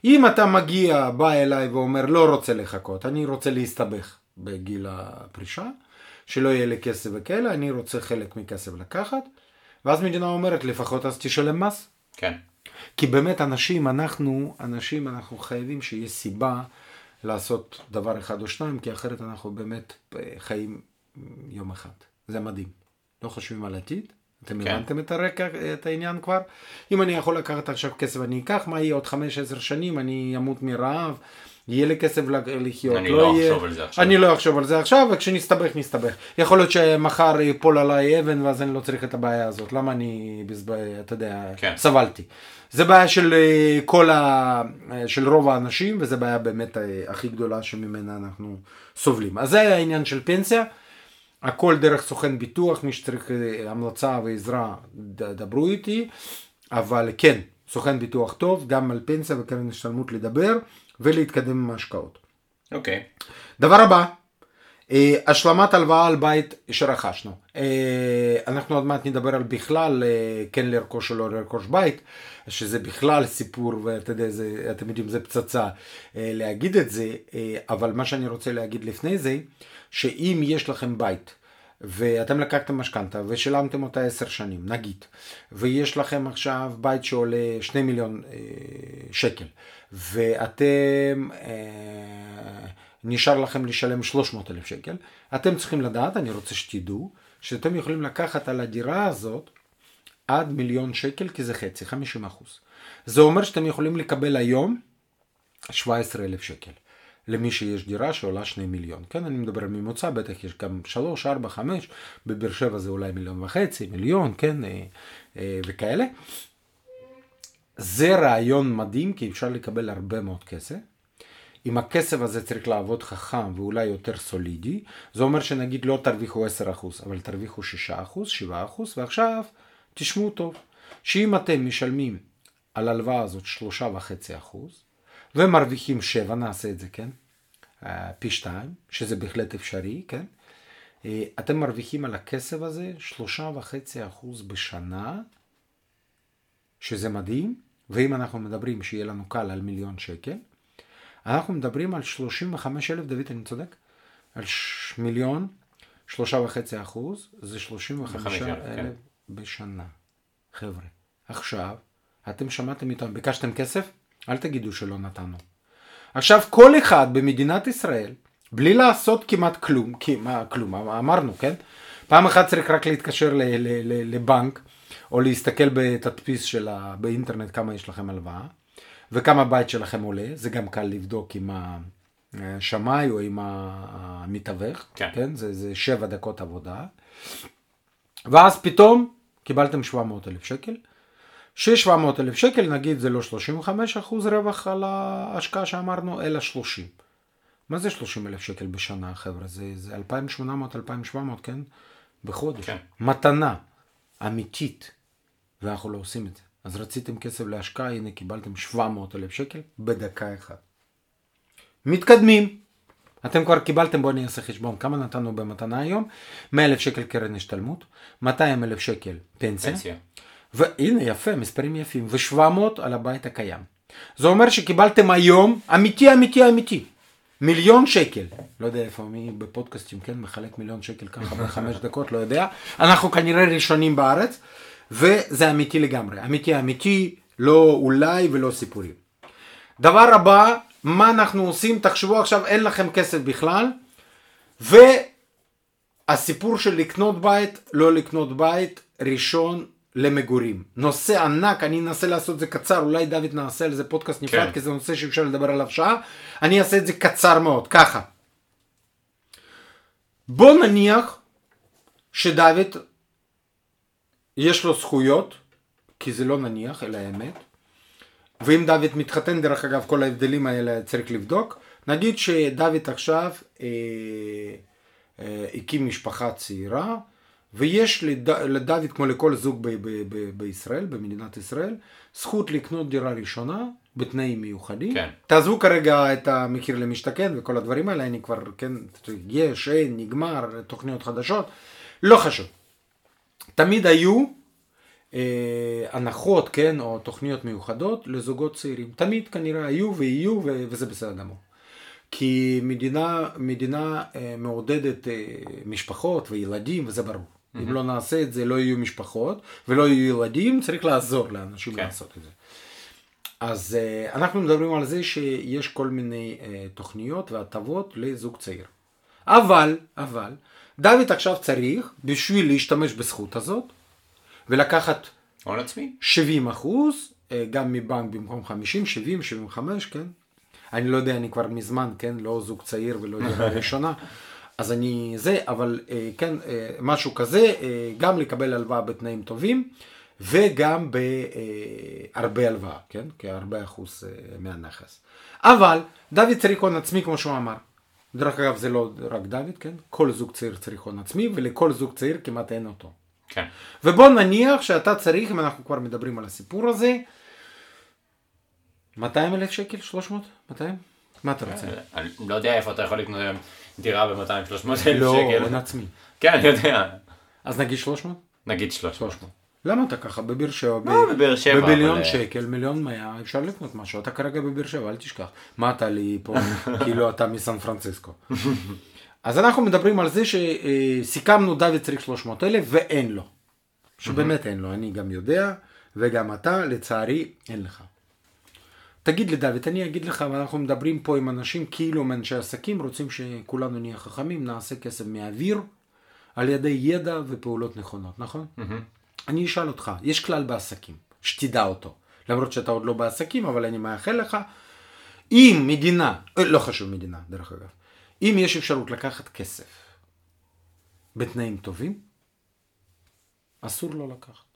אם אתה מגיע, בא אליי ואומר לא רוצה לחכות, אני רוצה להסתבך בגיל הפרישה, שלא יהיה לי כסף וכאלה, אני רוצה חלק מכסף לקחת, ואז מדינה אומרת לפחות אז תשלם מס. כן. כי באמת אנשים, אנחנו, אנשים, אנחנו חייבים שיהיה סיבה לעשות דבר אחד או שניים, כי אחרת אנחנו באמת חיים יום אחד. זה מדהים. לא חושבים על עתיד. אתם כן. הבנתם את הרקע, את העניין כבר? אם אני יכול לקחת עכשיו כסף אני אקח, מה יהיה עוד 5-10 שנים, אני אמות מרעב, יהיה לי כסף לחיות, אני לא יהיה... אחשוב על זה עכשיו. אני לא אחשוב על זה עכשיו, וכשנסתבך נסתבך. יכול להיות שמחר ייפול עליי אבן ואז אני לא צריך את הבעיה הזאת, למה אני, בזב... אתה יודע, כן. סבלתי. זה בעיה של אה, כל ה... אה, של רוב האנשים, וזה בעיה באמת אה, הכי גדולה שממנה אנחנו סובלים. אז זה העניין של פנסיה. הכל דרך סוכן ביטוח, מי שצריך המלצה ועזרה, דברו איתי, אבל כן, סוכן ביטוח טוב, גם על פנסיה וקרן השתלמות לדבר ולהתקדם עם ההשקעות. אוקיי. דבר הבא, אה, השלמת הלוואה על בית שרכשנו. אה, אנחנו עוד מעט נדבר על בכלל אה, כן לרכוש או לא לרכוש בית, שזה בכלל סיפור, ואתה יודע, יודעים, זה פצצה אה, להגיד את זה, אה, אבל מה שאני רוצה להגיד לפני זה, שאם יש לכם בית, ואתם לקחתם משכנתה ושילמתם אותה עשר שנים, נגיד, ויש לכם עכשיו בית שעולה שני מיליון אה, שקל, ואתם, אה, נשאר לכם לשלם 300 אלף שקל, אתם צריכים לדעת, אני רוצה שתדעו, שאתם יכולים לקחת על הדירה הזאת עד מיליון שקל, כי זה חצי, 50 אחוז. זה אומר שאתם יכולים לקבל היום 17 אלף שקל. למי שיש דירה שעולה 2 מיליון. כן, אני מדבר על ממוצע, בטח יש גם 3, 4, 5, בבאר שבע זה אולי מיליון וחצי, מיליון, כן, אה, אה, וכאלה. זה רעיון מדהים, כי אפשר לקבל הרבה מאוד כסף. אם הכסף הזה צריך לעבוד חכם ואולי יותר סולידי, זה אומר שנגיד לא תרוויחו 10%, אבל תרוויחו 6%, 7%, ועכשיו תשמעו טוב, שאם אתם משלמים על ההלוואה הזאת 3.5% ומרוויחים 7, נעשה את זה, כן? אה, פי 2, שזה בהחלט אפשרי, כן? אה, אתם מרוויחים על הכסף הזה 3.5% בשנה, שזה מדהים, ואם אנחנו מדברים שיהיה לנו קל על מיליון שקל, אנחנו מדברים על 35 אלף, דוד, אני צודק? על ש... מיליון, שלושה וחצי אחוז, זה 35 35,000, אלף כן. בשנה. חבר'ה, עכשיו, אתם שמעתם איתם, ביקשתם כסף? אל תגידו שלא נתנו. עכשיו, כל אחד במדינת ישראל, בלי לעשות כמעט כלום, מה כלום, אמרנו, כן? פעם אחת צריך רק להתקשר לבנק, או להסתכל בתדפיס של ה... באינטרנט כמה יש לכם הלוואה, וכמה הבית שלכם עולה, זה גם קל לבדוק עם השמאי או עם המתווך, כן. כן? זה, זה שבע דקות עבודה. ואז פתאום קיבלתם 700 אלף שקל. ש-700 אלף שקל נגיד זה לא 35 אחוז רווח על ההשקעה שאמרנו, אלא 30. מה זה 30 אלף שקל בשנה חבר'ה? זה, זה 2,800-2,700 כן? בחודש. כן. מתנה אמיתית. ואנחנו לא עושים את זה. אז רציתם כסף להשקעה, הנה קיבלתם 700 אלף שקל בדקה אחת. מתקדמים. אתם כבר קיבלתם, בואו אני אעשה חשבון, כמה נתנו במתנה היום? 100 אלף שקל קרן השתלמות, 200 אלף שקל פנסיה, פנסיה. והנה יפה, מספרים יפים, ו-700 על הבית הקיים. זה אומר שקיבלתם היום, אמיתי, אמיתי, אמיתי, מיליון שקל. לא יודע איפה מי בפודקאסטים, כן, מחלק מיליון שקל ככה בחמש דקות, לא יודע. אנחנו כנראה ראשונים בארץ, וזה אמיתי לגמרי. אמיתי, אמיתי, לא אולי ולא סיפורים. דבר הבא, מה אנחנו עושים? תחשבו עכשיו, אין לכם כסף בכלל, והסיפור של לקנות בית, לא לקנות בית, ראשון למגורים. נושא ענק, אני אנסה לעשות את זה קצר, אולי דוד נעשה על זה פודקאסט נפרד, כן. כי זה נושא שאפשר לדבר עליו שעה, אני אעשה את זה קצר מאוד, ככה. בוא נניח שדוד יש לו זכויות, כי זה לא נניח, אלא אמת, ואם דוד מתחתן, דרך אגב, כל ההבדלים האלה צריך לבדוק. נגיד שדוד עכשיו אה, אה, הקים משפחה צעירה, ויש לד, לדוד, כמו לכל זוג ב, ב, ב, בישראל, במדינת ישראל, זכות לקנות דירה ראשונה בתנאים מיוחדים. כן. תעזבו כרגע את המחיר למשתכן וכל הדברים האלה, אני כבר, כן, יש, אין, נגמר, תוכניות חדשות, לא חשוב. תמיד היו אה, הנחות, כן, או תוכניות מיוחדות לזוגות צעירים. תמיד כנראה היו ויהיו ו- וזה בסדר גמור. כי מדינה, מדינה אה, מעודדת אה, משפחות וילדים וזה ברור. Mm-hmm. אם לא נעשה את זה לא יהיו משפחות ולא יהיו ילדים, צריך לעזור לאנשים כן. לעשות את זה. אז אה, אנחנו מדברים על זה שיש כל מיני אה, תוכניות והטבות לזוג צעיר. אבל, אבל, דוד עכשיו צריך, בשביל להשתמש בזכות הזאת, ולקחת הון עצמי. 70 אחוז, אה, גם מבנק במקום 50, 70, 75, כן? אני לא יודע, אני כבר מזמן, כן, לא זוג צעיר ולא דירה ראשונה, אז אני זה, אבל אה, כן, אה, משהו כזה, אה, גם לקבל הלוואה בתנאים טובים, וגם בהרבה הלוואה, כן, כהרבה אחוז אה, מהנכס. אבל דוד צריך הון עצמי, כמו שהוא אמר. דרך אגב, זה לא רק דוד, כן? כל זוג צעיר צריך הון עצמי, ולכל זוג צעיר כמעט אין אותו. כן. ובוא נניח שאתה צריך, אם אנחנו כבר מדברים על הסיפור הזה, 200 אלף שקל? 300? 200? מה אתה רוצה? אני לא יודע איפה אתה יכול לקנות היום דירה ב-200-300 אלף לא, שקל. הון עצמי. כן, אני יודע. אז נגיד 300? נגיד 300. 300. למה אתה ככה? בבאר שבע, לא, בבאר שבע, במיליון אבל- שקל, מיליון מאה, אפשר לקנות משהו. אתה כרגע בבאר שבע, אל תשכח. מה אתה לי פה, כאילו אתה מסן פרנסיסקו. אז אנחנו מדברים על זה שסיכמנו דוד צריך 300 אלף ואין לו. שבאמת אין לו, אני גם יודע, וגם אתה, לצערי, אין לך. תגיד לי דוד, אני אגיד לך, אנחנו מדברים פה עם אנשים כאילו הם אנשי עסקים, רוצים שכולנו נהיה חכמים, נעשה כסף מהאוויר, על ידי ידע ופעולות נכונות, נכון? אני אשאל אותך, יש כלל בעסקים, שתדע אותו, למרות שאתה עוד לא בעסקים, אבל אני מאחל לך, אם מדינה, אה, לא חשוב מדינה, דרך אגב, אם יש אפשרות לקחת כסף בתנאים טובים, אסור לא לקחת.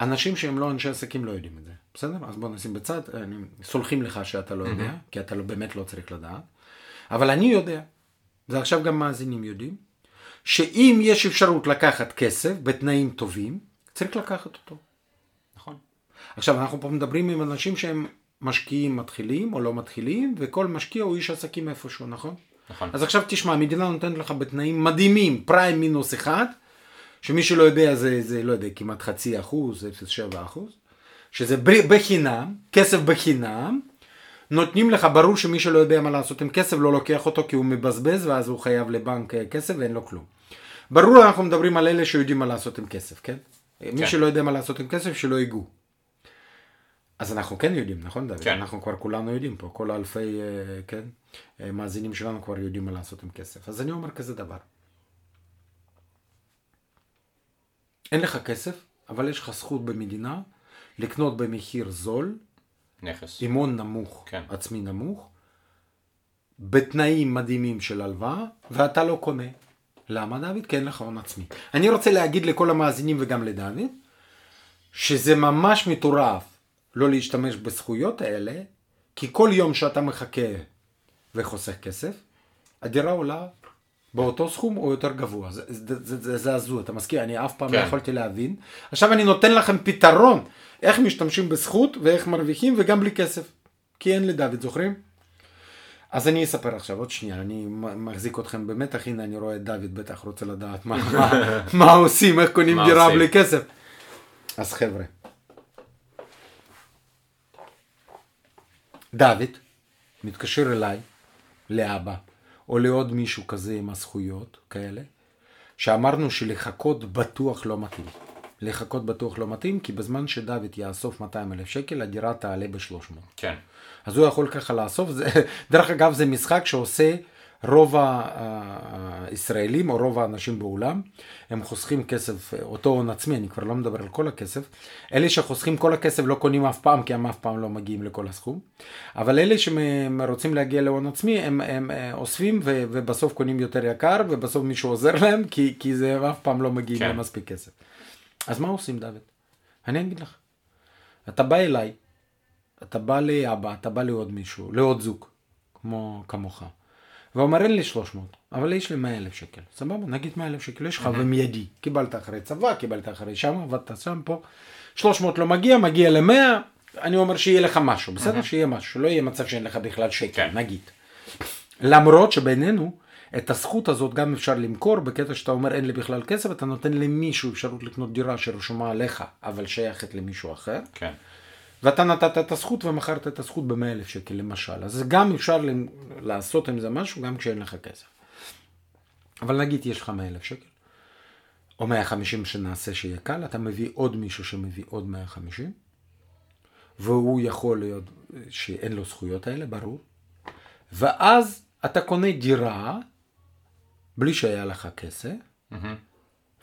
אנשים שהם לא אנשי עסקים לא יודעים את זה, בסדר? אז בוא נשים בצד, אני, סולחים לך שאתה לא יודע, כי אתה לא, באמת לא צריך לדעת, אבל אני יודע, ועכשיו גם מאזינים יודעים, שאם יש אפשרות לקחת כסף בתנאים טובים, צריך לקחת אותו. נכון. עכשיו, אנחנו פה מדברים עם אנשים שהם משקיעים מתחילים או לא מתחילים, וכל משקיע הוא איש עסקים איפשהו, נכון? נכון. אז עכשיו תשמע, המדינה נותנת לך בתנאים מדהימים, פריים מינוס אחד, שמי שלא יודע זה, זה לא יודע, כמעט חצי אחוז, 0.7 אחוז, שזה בחינם, כסף בחינם, נותנים לך, ברור שמי שלא יודע מה לעשות עם כסף לא לוקח אותו כי הוא מבזבז ואז הוא חייב לבנק אה, כסף ואין לו כלום. ברור אנחנו מדברים על אלה שיודעים מה לעשות עם כסף, כן? מי כן. שלא יודע מה לעשות עם כסף שלא ייגעו. אז אנחנו כן יודעים, נכון דוד? כן. אנחנו כבר כולנו יודעים פה, כל האלפי, אה, כן, אה, מאזינים שלנו כבר יודעים מה לעשות עם כסף. אז אני אומר כזה דבר. אין לך כסף, אבל יש לך זכות במדינה לקנות במחיר זול, נכס. עם הון נמוך, כן. עצמי נמוך, בתנאים מדהימים של הלוואה, ואתה לא קונה. למה דוד? כי אין לך הון עצמי. אני רוצה להגיד לכל המאזינים וגם לדוד, שזה ממש מטורף לא להשתמש בזכויות האלה, כי כל יום שאתה מחכה וחוסך כסף, הדירה עולה באותו סכום או יותר גבוה. זה, הזוי, אתה מסכים? אני אף פעם כן. לא יכולתי להבין. עכשיו אני נותן לכם פתרון, איך משתמשים בזכות ואיך מרוויחים וגם בלי כסף. כי אין לדוד, זוכרים? אז אני אספר עכשיו עוד שנייה, אני מחזיק אתכם במתח, הנה אני רואה את דוד בטח רוצה לדעת מה, מה, מה עושים, איך קונים דירה עושים? בלי כסף. אז חבר'ה, דוד מתקשר אליי, לאבא, או לעוד מישהו כזה עם הזכויות כאלה, שאמרנו שלחכות בטוח לא מתאים. לחכות בטוח לא מתאים, כי בזמן שדוד יאסוף 200 אלף שקל, הדירה תעלה ב-300. כן. אז הוא יכול ככה לאסוף, זה, דרך אגב זה משחק שעושה רוב הישראלים או רוב האנשים בעולם, הם חוסכים כסף, אותו הון עצמי, אני כבר לא מדבר על כל הכסף, אלה שחוסכים כל הכסף לא קונים אף פעם, כי הם אף פעם לא מגיעים לכל הסכום, אבל אלה שרוצים להגיע להון עצמי, הם, הם אה, אוספים ו, ובסוף קונים יותר יקר, ובסוף מישהו עוזר להם, כי, כי זה אף פעם לא מגיעים כן. למספיק כסף. אז מה עושים דוד? אני אגיד לך. אתה בא אליי, אתה בא לאבא, אתה בא לעוד מישהו, לעוד זוג, כמו כמוך, ואומר אין לי 300, אבל יש לי 100 אלף שקל, סבבה, נגיד 100 אלף שקל, יש לך ומיידי, קיבלת אחרי צבא, קיבלת אחרי שם, עבדת שם, פה, 300 לא מגיע, מגיע ל-100, אני אומר שיהיה לך משהו, בסדר? שיהיה משהו, שלא יהיה מצב שאין לך בכלל שקל, כן. נגיד. למרות שבינינו, את הזכות הזאת גם אפשר למכור בקטע שאתה אומר אין לי בכלל כסף, אתה נותן למישהו אפשרות לקנות דירה שרשומה עליך, אבל שייכת למישהו אחר. כן. ואתה נתת את הזכות ומכרת את הזכות ב-100 אלף שקל למשל. אז גם אפשר לעשות עם זה משהו גם כשאין לך כסף. אבל נגיד יש לך 100 אלף שקל, או 150 שנעשה שיהיה קל, אתה מביא עוד מישהו שמביא עוד 150, והוא יכול להיות שאין לו זכויות האלה, ברור, ואז אתה קונה דירה בלי שהיה לך כסף,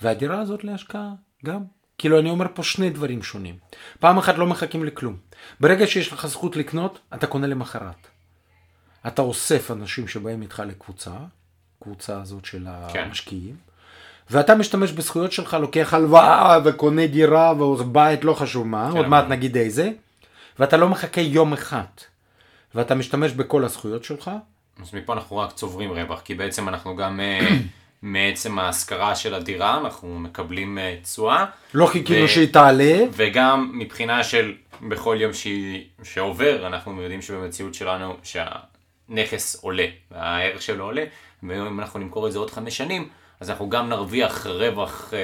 והדירה הזאת להשקעה גם. כאילו אני אומר פה שני דברים שונים. פעם אחת לא מחכים לכלום. ברגע שיש לך זכות לקנות, אתה קונה למחרת. אתה אוסף אנשים שבאים איתך לקבוצה, קבוצה הזאת של כן. המשקיעים, ואתה משתמש בזכויות שלך, לוקח הלוואה וקונה דירה ובית, לא חשוב מה, עוד אבל- מעט נגיד איזה, ואתה לא מחכה יום אחד, ואתה משתמש בכל הזכויות שלך, אז מפה אנחנו רק צוברים רווח, כי בעצם אנחנו גם אה, מעצם ההשכרה של הדירה, אנחנו מקבלים אה, תשואה. לא חיכינו ו- שהיא תעלה, וגם מבחינה של בכל יום שהיא- שעובר, אנחנו יודעים שבמציאות שלנו שהנכס עולה, והערך שלו עולה, ואם אנחנו נמכור את זה עוד חמש שנים, אז אנחנו גם נרוויח רווח אה,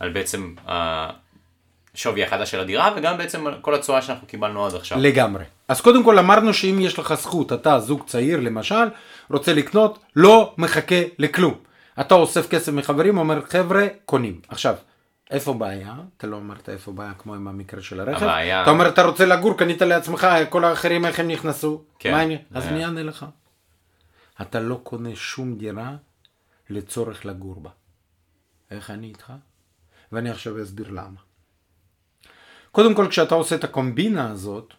על בעצם השווי החדש של הדירה, וגם בעצם כל התשואה שאנחנו קיבלנו עד עכשיו. לגמרי. אז קודם כל אמרנו שאם יש לך זכות, אתה זוג צעיר למשל, רוצה לקנות, לא מחכה לכלום. אתה אוסף כסף מחברים, אומר חבר'ה, קונים. עכשיו, איפה בעיה? אתה לא אמרת איפה בעיה כמו עם המקרה של הרכב. הבעיה- אתה אומר אתה רוצה לגור, קנית לעצמך, כל האחרים איך הם נכנסו? כן. מה הם... אז אני אענה לך. אתה לא קונה שום דירה לצורך לגור בה. איך אני איתך? ואני עכשיו אסביר למה. קודם כל, כשאתה עושה את הקומבינה הזאת,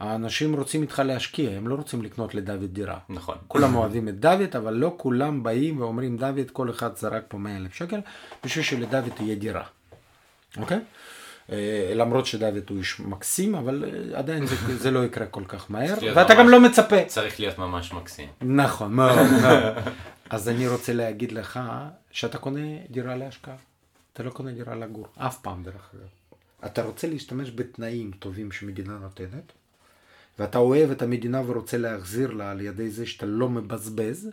האנשים רוצים איתך להשקיע, הם לא רוצים לקנות לדוד דירה. נכון. כולם אוהבים את דוד, אבל לא כולם באים ואומרים, דוד, כל אחד זרק פה 100 אלף שקל, בשביל שלדוד תהיה דירה. אוקיי? אה, למרות שדוד הוא איש מקסים, אבל אה, עדיין זה, זה לא יקרה כל כך מהר, ואתה גם ממש- לא מצפה. צריך להיות ממש מקסים. נכון, מאוד, מאוד. אז אני רוצה להגיד לך שאתה קונה דירה להשקעה. אתה לא קונה דירה לגור, אף פעם דרך אגב. אתה רוצה להשתמש בתנאים טובים שמדינה נותנת, ואתה אוהב את המדינה ורוצה להחזיר לה על ידי זה שאתה לא מבזבז,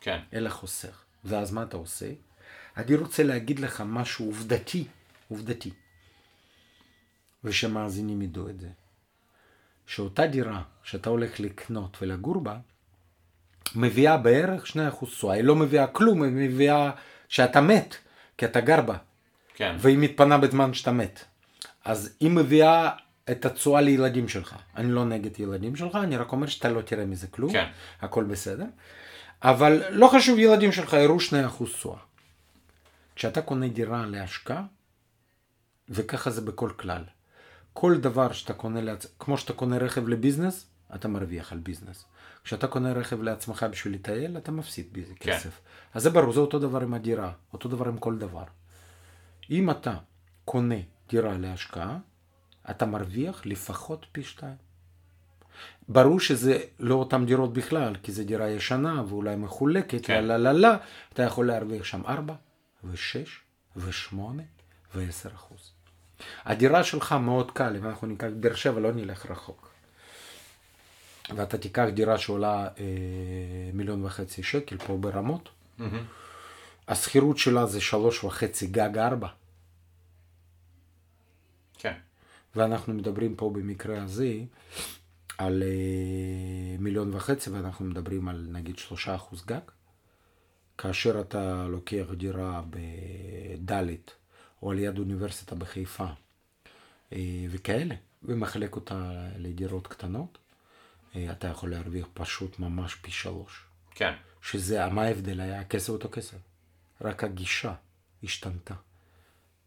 כן. אלא חוסך. ואז מה אתה עושה? אני רוצה להגיד לך משהו עובדתי, עובדתי, ושמאזינים ידעו את זה. שאותה דירה שאתה הולך לקנות ולגור בה, מביאה בערך 2% תשואה. היא לא מביאה כלום, היא מביאה שאתה מת, כי אתה גר בה, כן. והיא מתפנה בזמן שאתה מת. אז היא מביאה את התשואה לילדים שלך. אני לא נגד ילדים שלך, אני רק אומר שאתה לא תראה מזה כלום, כן. הכל בסדר. אבל לא חשוב, ילדים שלך יראו 2% תשואה. כשאתה קונה דירה להשקעה, וככה זה בכל כלל. כל דבר שאתה קונה, לעצ... כמו שאתה קונה רכב לביזנס, אתה מרוויח על ביזנס. כשאתה קונה רכב לעצמך בשביל לטייל, אתה מפסיד בזה כן. כסף. אז זה ברור, זה אותו דבר עם הדירה, אותו דבר עם כל דבר. אם אתה קונה דירה להשקעה, אתה מרוויח לפחות פי שתיים. ברור שזה לא אותן דירות בכלל, כי זו דירה ישנה ואולי מחולקת, כן. לא לא לא, אתה יכול להרוויח שם 4 ו-6 ו-8 ו-10 אחוז. הדירה שלך מאוד קל, אם אנחנו ניקח באר שבע, לא נלך רחוק. ואתה תיקח דירה שעולה אה, מיליון וחצי שקל פה ברמות, השכירות שלה זה שלוש וחצי גג ארבע. כן. ואנחנו מדברים פה במקרה הזה על אה, מיליון וחצי, ואנחנו מדברים על נגיד שלושה אחוז גג. כאשר אתה לוקח דירה בדלית, או על יד אוניברסיטה בחיפה, אה, וכאלה, ומחלק אותה לדירות קטנות, אה, אתה יכול להרוויח פשוט ממש פי שלוש. כן. שזה, מה ההבדל היה? הכסף אותו כסף. רק הגישה השתנתה.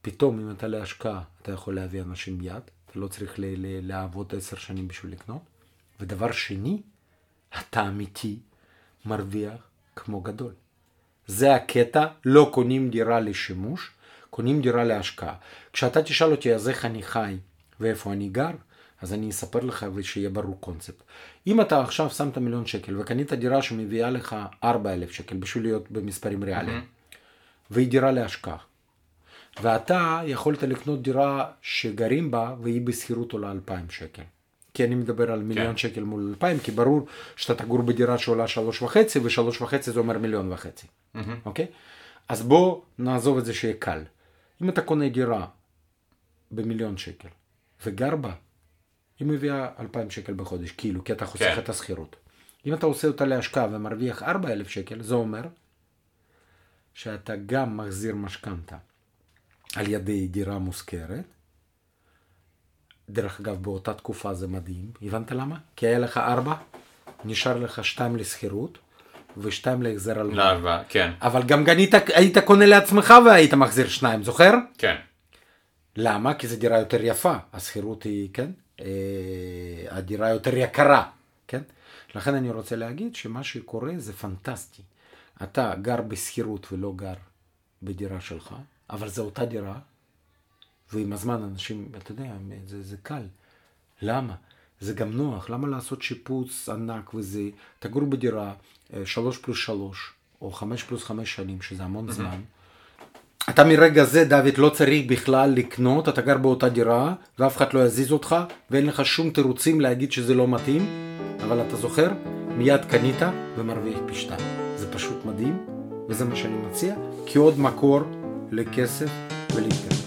פתאום אם אתה להשקעה, אתה יכול להביא אנשים מיד, אתה לא צריך ל- ל- לעבוד עשר שנים בשביל לקנות. ודבר שני, אתה אמיתי מרוויח כמו גדול. זה הקטע, לא קונים דירה לשימוש, קונים דירה להשקעה. כשאתה תשאל אותי אז איך אני חי ואיפה אני גר, אז אני אספר לך ושיהיה ברור קונספט. אם אתה עכשיו שמת מיליון שקל וקנית דירה שמביאה לך 4,000 שקל בשביל להיות במספרים ריאליים, והיא דירה להשקעה, ואתה יכולת לקנות דירה שגרים בה והיא בשכירות עולה 2,000 שקל. כי אני מדבר על מיליון כן. שקל מול 2,000, כי ברור שאתה תגור בדירה שעולה שלוש וחצי, ושלוש וחצי זה אומר מיליון וחצי. אוקיי? אז בוא נעזוב את זה שיהיה קל. אם אתה קונה דירה במיליון שקל וגר בה, היא מביאה 2,000 שקל בחודש, כאילו, כי אתה חוסך כן. את השכירות. אם אתה עושה אותה להשקעה ומרוויח 4,000 שקל, זה אומר שאתה גם מחזיר משכנתה על ידי דירה מושכרת. דרך אגב, באותה תקופה זה מדהים. הבנת למה? כי היה לך ארבע, נשאר לך שתיים לשכירות ושתיים להחזר הלוואה. להלוואה, כן. אבל גם גנית, היית קונה לעצמך והיית מחזיר שניים, זוכר? כן. למה? כי זו דירה יותר יפה, השכירות היא, כן? אה, הדירה יותר יקרה, כן? לכן אני רוצה להגיד שמה שקורה זה פנטסטי. אתה גר בשכירות ולא גר בדירה שלך, אבל זו אותה דירה, ועם הזמן אנשים, אתה יודע, זה, זה קל. למה? זה גם נוח, למה לעשות שיפוץ ענק וזה, תגור בדירה אה, שלוש פלוס שלוש, או חמש פלוס חמש שנים, שזה המון זמן. אתה מרגע זה, דוד, לא צריך בכלל לקנות, אתה גר באותה דירה, ואף אחד לא יזיז אותך, ואין לך שום תירוצים להגיד שזה לא מתאים, אבל אתה זוכר, מיד קנית ומרוויח פי שתיים. זה פשוט מדהים, וזה מה שאני מציע, כי עוד מקור לכסף ולהתקדם.